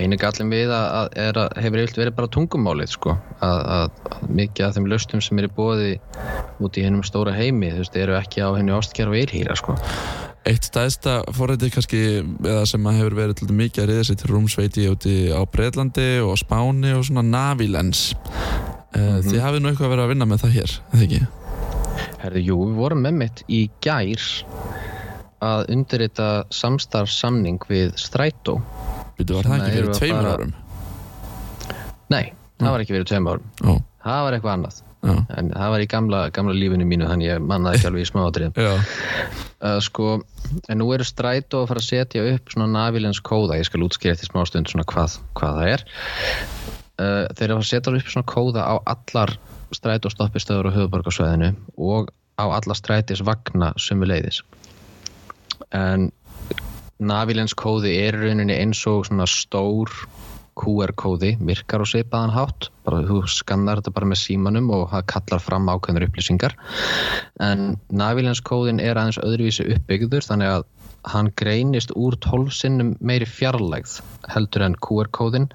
einu gallin við að, að, er að hefur yfirlt verið bara tungumálið sko. Að, að, að mikið af þeim löstum sem er í bóði út í hennum stóra heimi þú veist, eru ekki á henni ástkjara og eirhýra sko. Eitt stæðsta forræti kannski eða sem að hefur verið mikið að reyða sér til rúmsveiti úti á Breitlandi og Spáni og svona Navilens mm Þið hafið nú eitthvað verið að vinna með það hér, eða ekki? Herði, jú, við vorum með mitt í gær að undirrita samstarfsamning við Strætó Býtu, var það Sem ekki fyrir að tveimur fara- árum? Nei, það var ekki verið tveim árum. Ó, það var eitthvað annað. Já, en það var í gamla, gamla lífinu mínu þannig ég mannaði ekki alveg í smáatrið (laughs) já, uh, sko, en nú eru strætó að fara að setja upp svona navilens kóða, ég skal útskýra eftir smá stund svona hvað, hvað það er. Uh, þeir eru að fara að setja upp svona kóða á allar strætó stoppistöður á höfuborgarsvæðinu og á alla strætis vagna sömu leiðis en navilens kóði er rauninni eins og svona stór QR-kóði virkar á svipaðan hátt. Bara þú skannar þetta bara með símanum og það kallar fram ákveðnur upplýsingar. En navílenskóðin er aðeins öðruvísi uppbyggður þannig að hann greinist úr 12 sinnum meiri fjarlægð heldur en QR-kóðin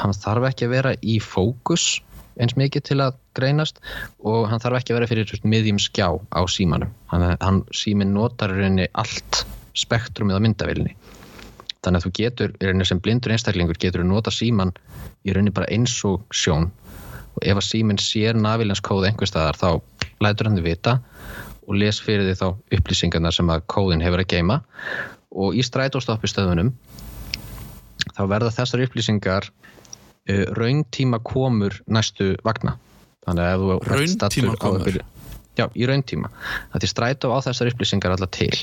hann þarf ekki að vera í fókus eins mikið til að greinast og hann þarf ekki að vera fyrir miðjum skjá á símanum. Hann, hann símin notar rauninni allt spektrumið á myndavilni þannig að þú getur, í rauninni sem blindur einstaklingur getur þú nota síman í rauninni bara eins og sjón. Og ef að síminn sér navilenskóð einhver staðar þá lætur hann þið vita og les fyrir því þá upplýsingarna sem að kóðin hefur að geima og í strætóstoppistöðunum þá verða þessar upplýsingar uh, rauntíma komur næstu vagna. Þannig að ef þú ert Rauntíma staddur á komur? Já, í rauntíma. Það er strætó á þessar upplýsingar alla til.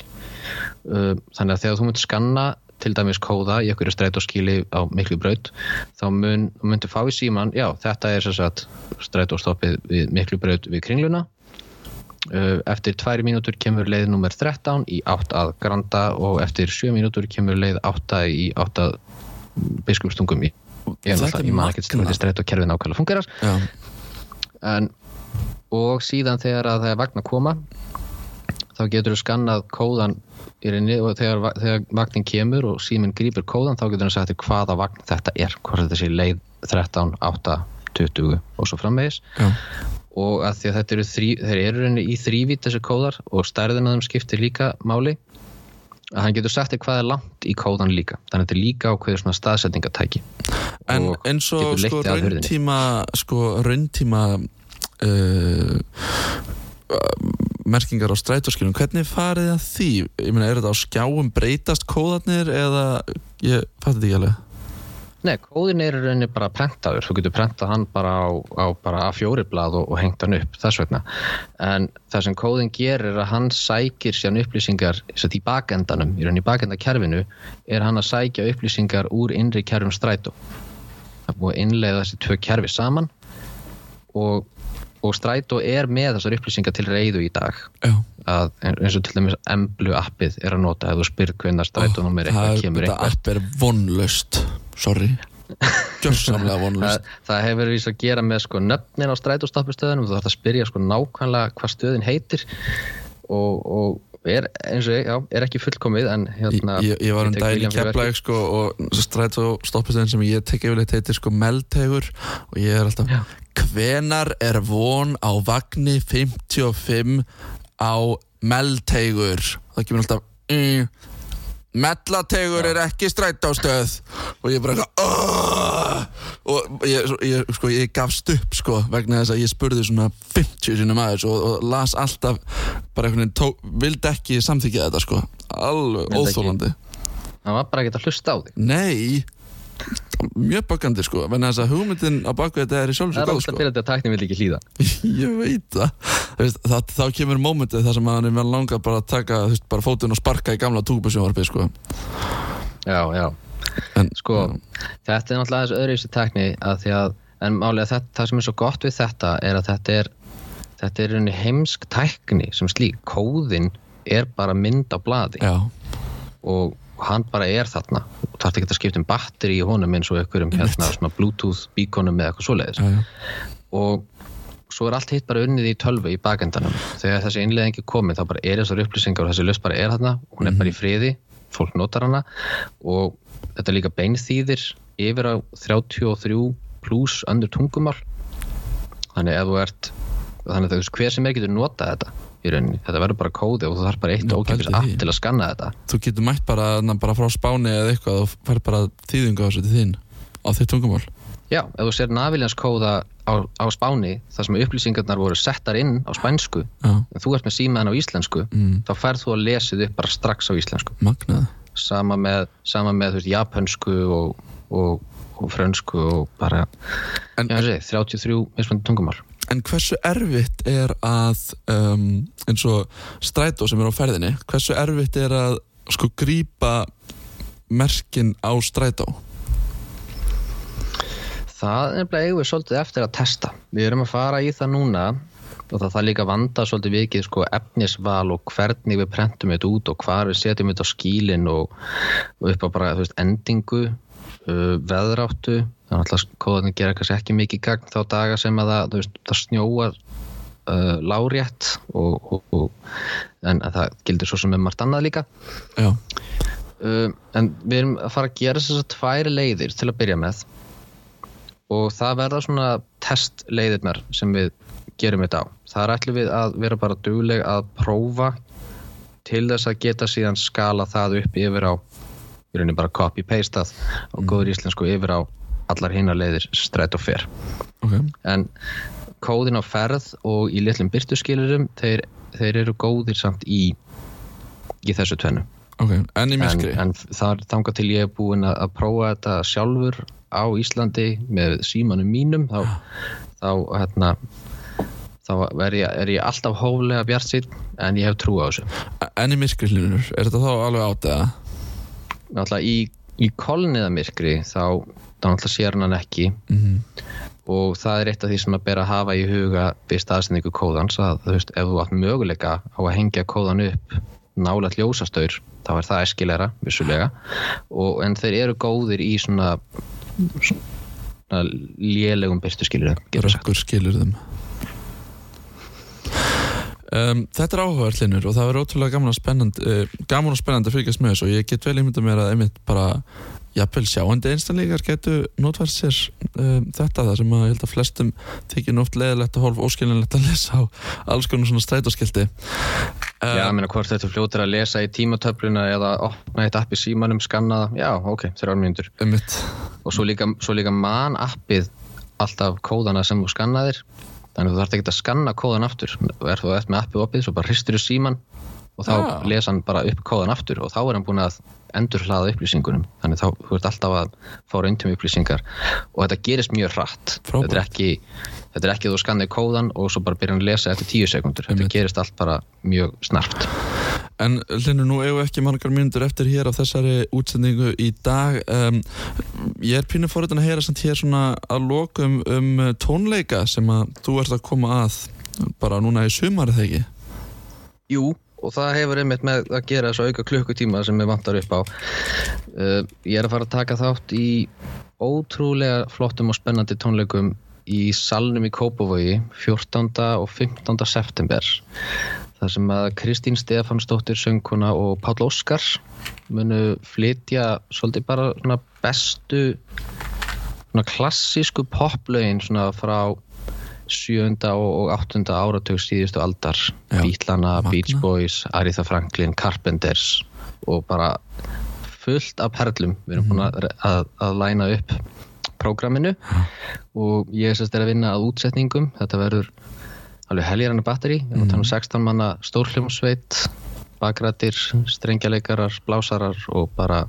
Uh, Þannig að þegar þú myndir skanna til dæmis kóða í einhverju strætóskíli á miklu braut, þá mun, myndir fá í síman, já, þetta er strætóstoppið við miklu braut við kringluna. Uh, Eftir tværi mínútur kemur leið nummer 13 í átt að Granda og eftir sjö mínútur kemur leið 8 í átt að biskupstungum í ég, ég man ekki strætókerfið nákvæmlega fungerar en, og síðan þegar að það er vagn að koma þá getur þú skannað kóðan í reyni og þegar, þegar vagnin kemur og síminn grípur kóðan þá getur hann sagt hvaða vagn þetta er hvort þetta sé leið 13, 8, 20 og svo framvegis. Já, og að því að þetta eru þrý, þeir eru rauninni í þrývít þessi kóðar og stærðin að þeim skiptir líka máli að hann getur sagt hvað er langt í kóðan líka. Þannig að þetta er líka ákveður svona staðsetningatæki en eins og sko rauntíma sko rauntíma merkingar á strætóskilum hvernig farið að því? Ég meina, er þetta á skjáum breytast kóðarnir eða ég fætti þetta ekki alveg Nei, kóðin er rauninni bara prentaður, þú getur prentað hann bara á, á bara A4 blað og, og hengt hann upp þess vegna. En það sem kóðin gerir er að hann sækir síðan upplýsingar satt í bakendanum, í rauninni bakendakerfinu er hann að sækja upplýsingar úr innri kerfum strætó. Það búið að innleiða þessi tvö kerfi saman og, og strætó er með þessar upplýsingar til reyðu í dag. Að eins og til dæmis Emblu appið er að nota ef þú spyrir hvenær strætónúmer það eitthvað er, app er vonlaust. Sorry. (laughs) Gjörsamlega það, það hefur vís að gera með sko nöfnin á strætóstoppustöðunum þú þarf að spyrja sko nákvæmlega hvað stöðin heitir. Og, og er eins og já, er ekki fullkomið en hérna ég, ég var um daginn í Keflæk sko, og strætó stoppistöðin sem ég tek yfirleitt heitir sko meldtegur og ég er alltaf Já. hvenar er von á vagni 55 á meldtegur það kemur alltaf mm, mellategur er ekki strætóstöð og ég bara "Ugh!" og ég, ég, sko, ég gafst upp sko, vegna þess að ég spurði svona 50 sinum aðeins og, og las alltaf bara einhvern veginn, tók, vildi ekki samþykja þetta sko, alveg óþólandi hann var bara ekki að hlusta á þig. Nei Mjög bakandi sko. Venna þess að hugmyndin á baku þetta er í sjálf það er alltaf sko. fyrir þetta að tækni vil ekki hlýða. (laughs) Ég veit það. Þú veist, það, Þá kemur mómentið þar sem að hann er vel langa bara að taka veist, bara fótinn og sparka í gamla túbusjónvarpi sko. Já, já, en, sko þetta er náttúrulega þessu öðru í þessu tækni að því að, en málega þetta, það sem er svo gott við þetta er að þetta er þetta er rauninni heimsk tækni sem slík, kóðin er bara mynd á blaði. Já, og hann bara er þarna. Og er ekki að skipta um batteri í honum eins og einhverjum hérna svona bluetooth bíkonum eða eitthvað svoleiðis. Já, já, og svo er allt hitt bara unnið í tölvu í bakendanum. Þegar þessi innleðingi komið þá bara er þessar upplýsingar og þessi löst bara er þarna. Hún er bara í friði, fólk notar hana. Og þetta er líka beinþýðir yfir á 33 pluss öndur tungumál. Þannig ef þú ert þannig að þú veist hver sem er getur notað þetta í rauninni, þetta verður bara kóði og þú þarf bara eitt ókipis app til að skanna þetta. Þú getur mætt bara, bara frá Spáni eða eitthvað og fær bara þýðingu á þessu til þín á þitt tungumál. Já, ef þú sér naviljanskóða á, á Spáni þar sem upplýsingarnar voru settar inn á spænsku Já, en þú ert með símaðan á íslensku mm, þá færð þú að lesið upp bara strax á íslensku. Magnað. Sama með, sama með þú veist, japansku og, og, og frönsku og bara En- já, sé, 33 mismandi tungumál En hversu erfitt er að um, eins og strætó sem er á ferðinni hversu erfitt er að sko grípa merkin á strætó? Það er eigum við svolítið eftir að testa. Við erum að fara í það núna og það það líka vanda svolítið vikið sko, efnisval og hvernig við prentum þetta út og hvar við setjum þetta á skílinn og, upp á bara veist, endingu uh, veðráttu þannig að alltaf kóðanir gera kannski ekki mikið gagn þá daga sem að það, veist, það snjóar uh, lárétt og, og, og, en að það gildir svo sem með margt annað líka. Uh, en við erum að fara að gera þess að tvær leiðir til að byrja með og það verða svona testleiðirnar sem við gerum þetta á. Það er ætlum við að vera bara dugleg að prófa til þess að geta síðan skala það upp yfir á í rauninni bara copy-pastað og góður íslensku yfir á allar hinnar leiðir strætt og fer. Ok. En kóðin á ferð og í litlum byrtuskilurum þeir, þeir eru góðir samt í í þessu tvennu. Ok, en en, en þar þangað til ég er búinn að, að prófa þetta sjálfur á Íslandi með símanum mínum þá, þá hérna þá er ég, er ég alltaf hóflega bjart sín en ég hef trú á þessu. En í myrkri hlinur, er þetta þá alveg átt eða? náttúrulega í, í kolniðamirkri þá, náttúrulega sér hann ekki. Mhm. og það er eitt af því sem að bera að hafa í huga við staðsendingu kóðans að þú veist, ef þú átt möguleika á að hengja kóðan upp nálægt ljósastaur þá er það eskilegra, vissulega. Og, en þeir eru góðir í svona, svona lélegum byrstu skilur Rökkur skilur þeim um, Þetta er áhugaður hlinur og það verður ótrúlega gaman og spennandi uh, gaman og spennandi að fylgjast með þessu og ég get vel ímynda mér að einmitt bara jafnvel sjáandi einstanleikar getur notvært sér um, þetta það sem að ég held að flestum þykir nótt leðilegt og hálf óskilinlegt að lesa á alls konar svona strætóskildi uh, Já, ég meina hvort þetta fljótir að lesa í tímatöfluna eða opna eitt app í símanum, skanna það, já, ok, þrjár mínútur. Einmitt. Og svo líka, svo líka man appið alltaf kóðana sem þú skannaðir þannig að þú þarft ekki að skanna kóðan aftur er þú eftir með appið opið svo bara hristir þú síman og þá Ah. lesa hann bara upp kóðan aftur og þá er hann búin að endur hlaða upplýsingunum þannig þá þú ert alltaf að fá reyndum upplýsingar og þetta gerist mjög hratt Frábært. þetta er ekki þetta er ekki að þú skannaði kóðan og svo bara byrja að lesa eftir tíu sekundur þetta Einmitt. gerist allt bara mjög snart En Linur, nú eigum við ekki margar mínútur eftir hér á þessari útsendingu í dag um, Ég er pínu fóriðan að heyra samt hér svona að lokum um uh, tónleika sem að þú ert að koma að bara núna í sumar eða ekki Jú, og það hefur einmitt með að gera þessu auka klukkutíma sem við vantar upp á. Uh, ég er að fara að taka þátt í ótrúlega flottum og spennandi tónleikum í salnum í Kópavogi 14. og 15. september. Það sem að Kristín Stefansdóttir söngkona og Páll Óskar munu flytja svolítið bara bestu klassísku svona frá sjönda og og áttunda áratug síðustu aldar magna. Beach Boys, Aretha Franklin Carpenters og bara fullt af perlum við erum búin að, að, að læna upp prógraminu. Og ég sérst er að vinna að útsetningum. Þetta verður alveg helgirana batteri. Að tala um 16 manna stórhljómsveit bakrættir, strengjaleikarar blásarar og bara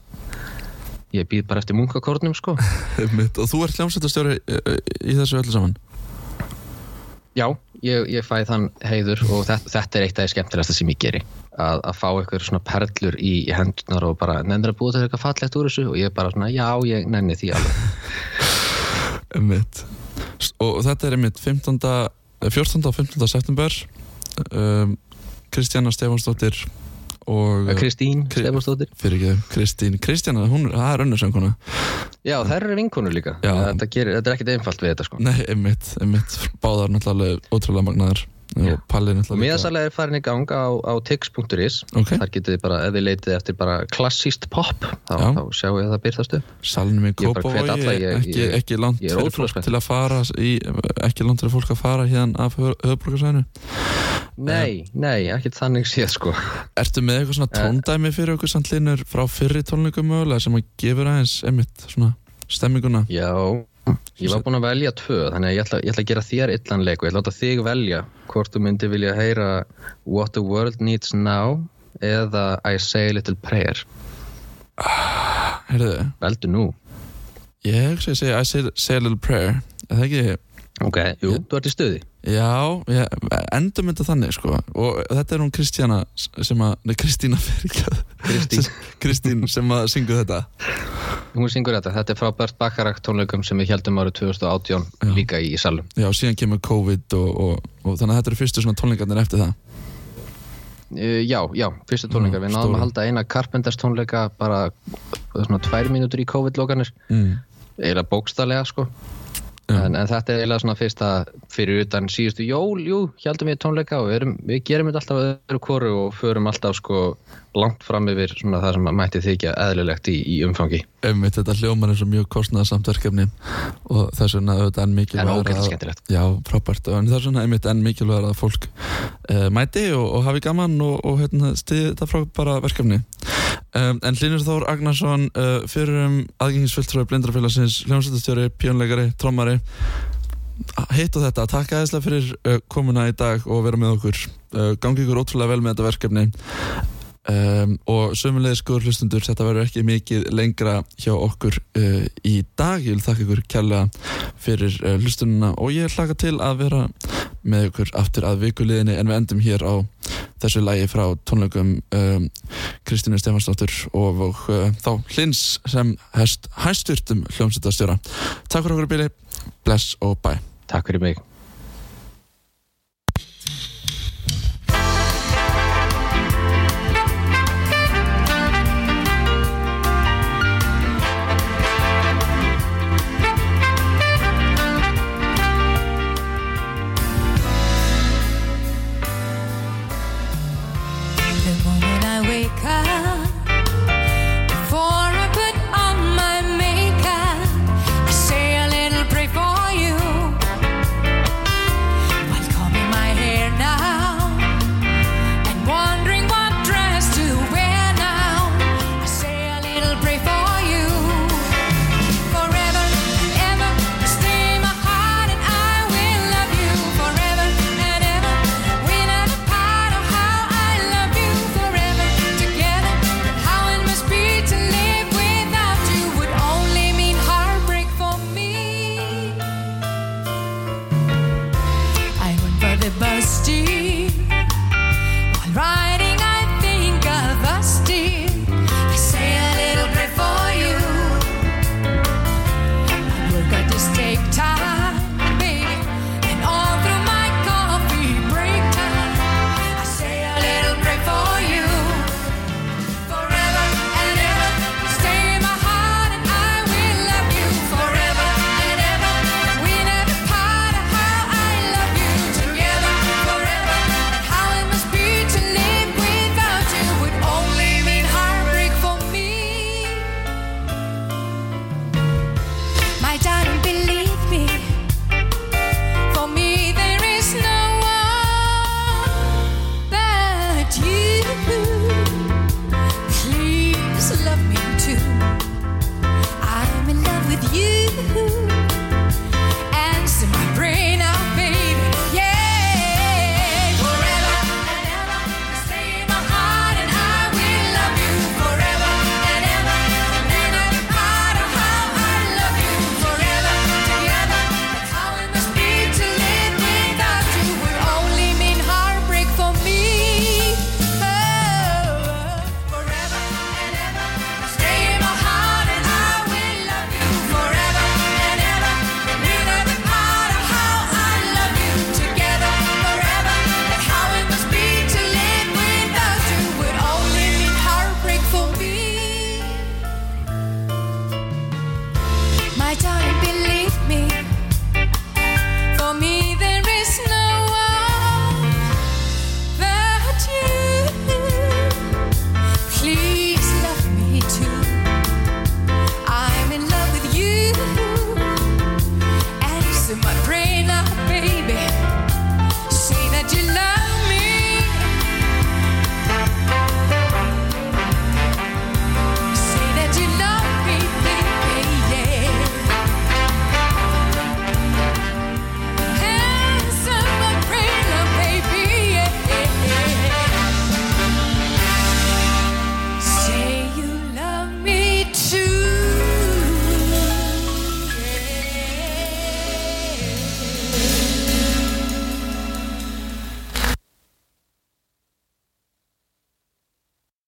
ég býð bara eftir munkakórnum sko. (laughs) Og þú ert hljómsveitastjóri uh, í þessu öllu saman? Já, ég, ég fæ þann heiður og þetta, þetta er eitt af því skemmtilegasta sem ég geri að, að fá eitthvað svona perlur í, hendunar og bara nefnir að búa þetta eitthvað fallegt úr þessu og ég bara svona, já, ég nenni því alveg. (laughs) Og þetta er einmitt 15. eh, 14. og 15. september um, Kristjana Stefansdóttir og Kristín Kri- Stefansdóttir Kristín Kristjana, hún það er önnur sönguna Já, þær eru vinkonur líka þetta, gerir, þetta er ekkit einfalt við þetta sko Nei, einmitt, einmitt Báðar náttúrulega ótrúlega magnaðar Miðasalega er farin í gang á, á tix.is Ok. Þar getið þið bara, ef þið leitið eftir bara klassíst pop þá, þá sjáu ég að það byrðast upp. Salnum í Kópavogi alla, ég- ekki, ég- ekki langt fyrir fólk til að fara í, ekki langt fyrir fólk að fara hérna af höfbrukarsæðinu Nei, nei, ekkit þannig séð sko. Ertu með eitthvað Eh. svona tóndæmi fyrir okkur samt linur frá fyrri tónleikum mögulega sem að gefur aðeins einmitt svona stemminguna? Já, ég var búinn að velja tvö þannig að ég ætla, ég ætla að gera þér illan leik og ég ætla að láta þig velja hvort þú myndi vilja heyra What the World Needs Now eða I Say a Little Prayer. Heyrðu, Veldu nú. Ég hugsa ég segi I say, say a little prayer. Er það ekki? Ok, jú, þú ert í stuði. Já, ég, endum þetta þannig sko. Og þetta er hún Kristjana sem að, nei Kristína fyrir ekki Kristín. (laughs) Kristín sem að syngu þetta Hún syngur þetta, þetta er frá Bert Bacharach tónleikum sem við heldum árið 2018 Já. líka í salum Já, síðan kemur COVID og, og, og þannig að þetta eru fyrstu tónleikarnir eftir það Uh, já, já, fyrstu tónleikar, Mm, við náðum að halda eina Carpenters tónleika bara svona tvær mínútur í COVID-lokanir mm. eiginlega bókstarlega sko. En, en þetta er eiginlega svona fyrsta fyrir utan síðustu jól, jú, hjaldum við tónleika og við, erum, við gerum þetta alltaf öðru koru og förum alltaf sko langt fram yfir svona það sem mætti þykja eðlilegt í, í umfangi. Einmitt, þetta hljómar eins og mjög kostnaðarsamt verkefni og þess vegna auðvitað enn en mikilvægur að- Já, frábært, en þess vegna einmitt enn mikilvægur að fólk uh, mæti og, og hafi gaman og, og hérna, stiði þetta frábæra verkefni um, En Hlynur Þór Agnarsson uh, fyrir um aðgengisfylltrúi blindrafélagsins hljómsættastjóri, pjónleikari, trommari. Heitt og þetta, takk aðeinslega fyrir uh, komuna í dag og vera með okkur. Uh, gangi ykkur ótrúlega vel með þetta verkefni um, og sömulegis góður hlustundur, þetta verður ekki mikið lengra hjá okkur uh, í dag. Ég vil þakka ykkur kærlega fyrir uh, hlustununa og ég hlaka til að vera með ykkur aftur að vikuliðinni. En við endum hér á þessu lægi frá tónleikum um, Kristínu Stefansdóttur og, og uh, þá hlins sem hest hæstvirtum hljómsveitastjóra Takk fyrir okkur í bíli, bless og bye. Takk fyrir mig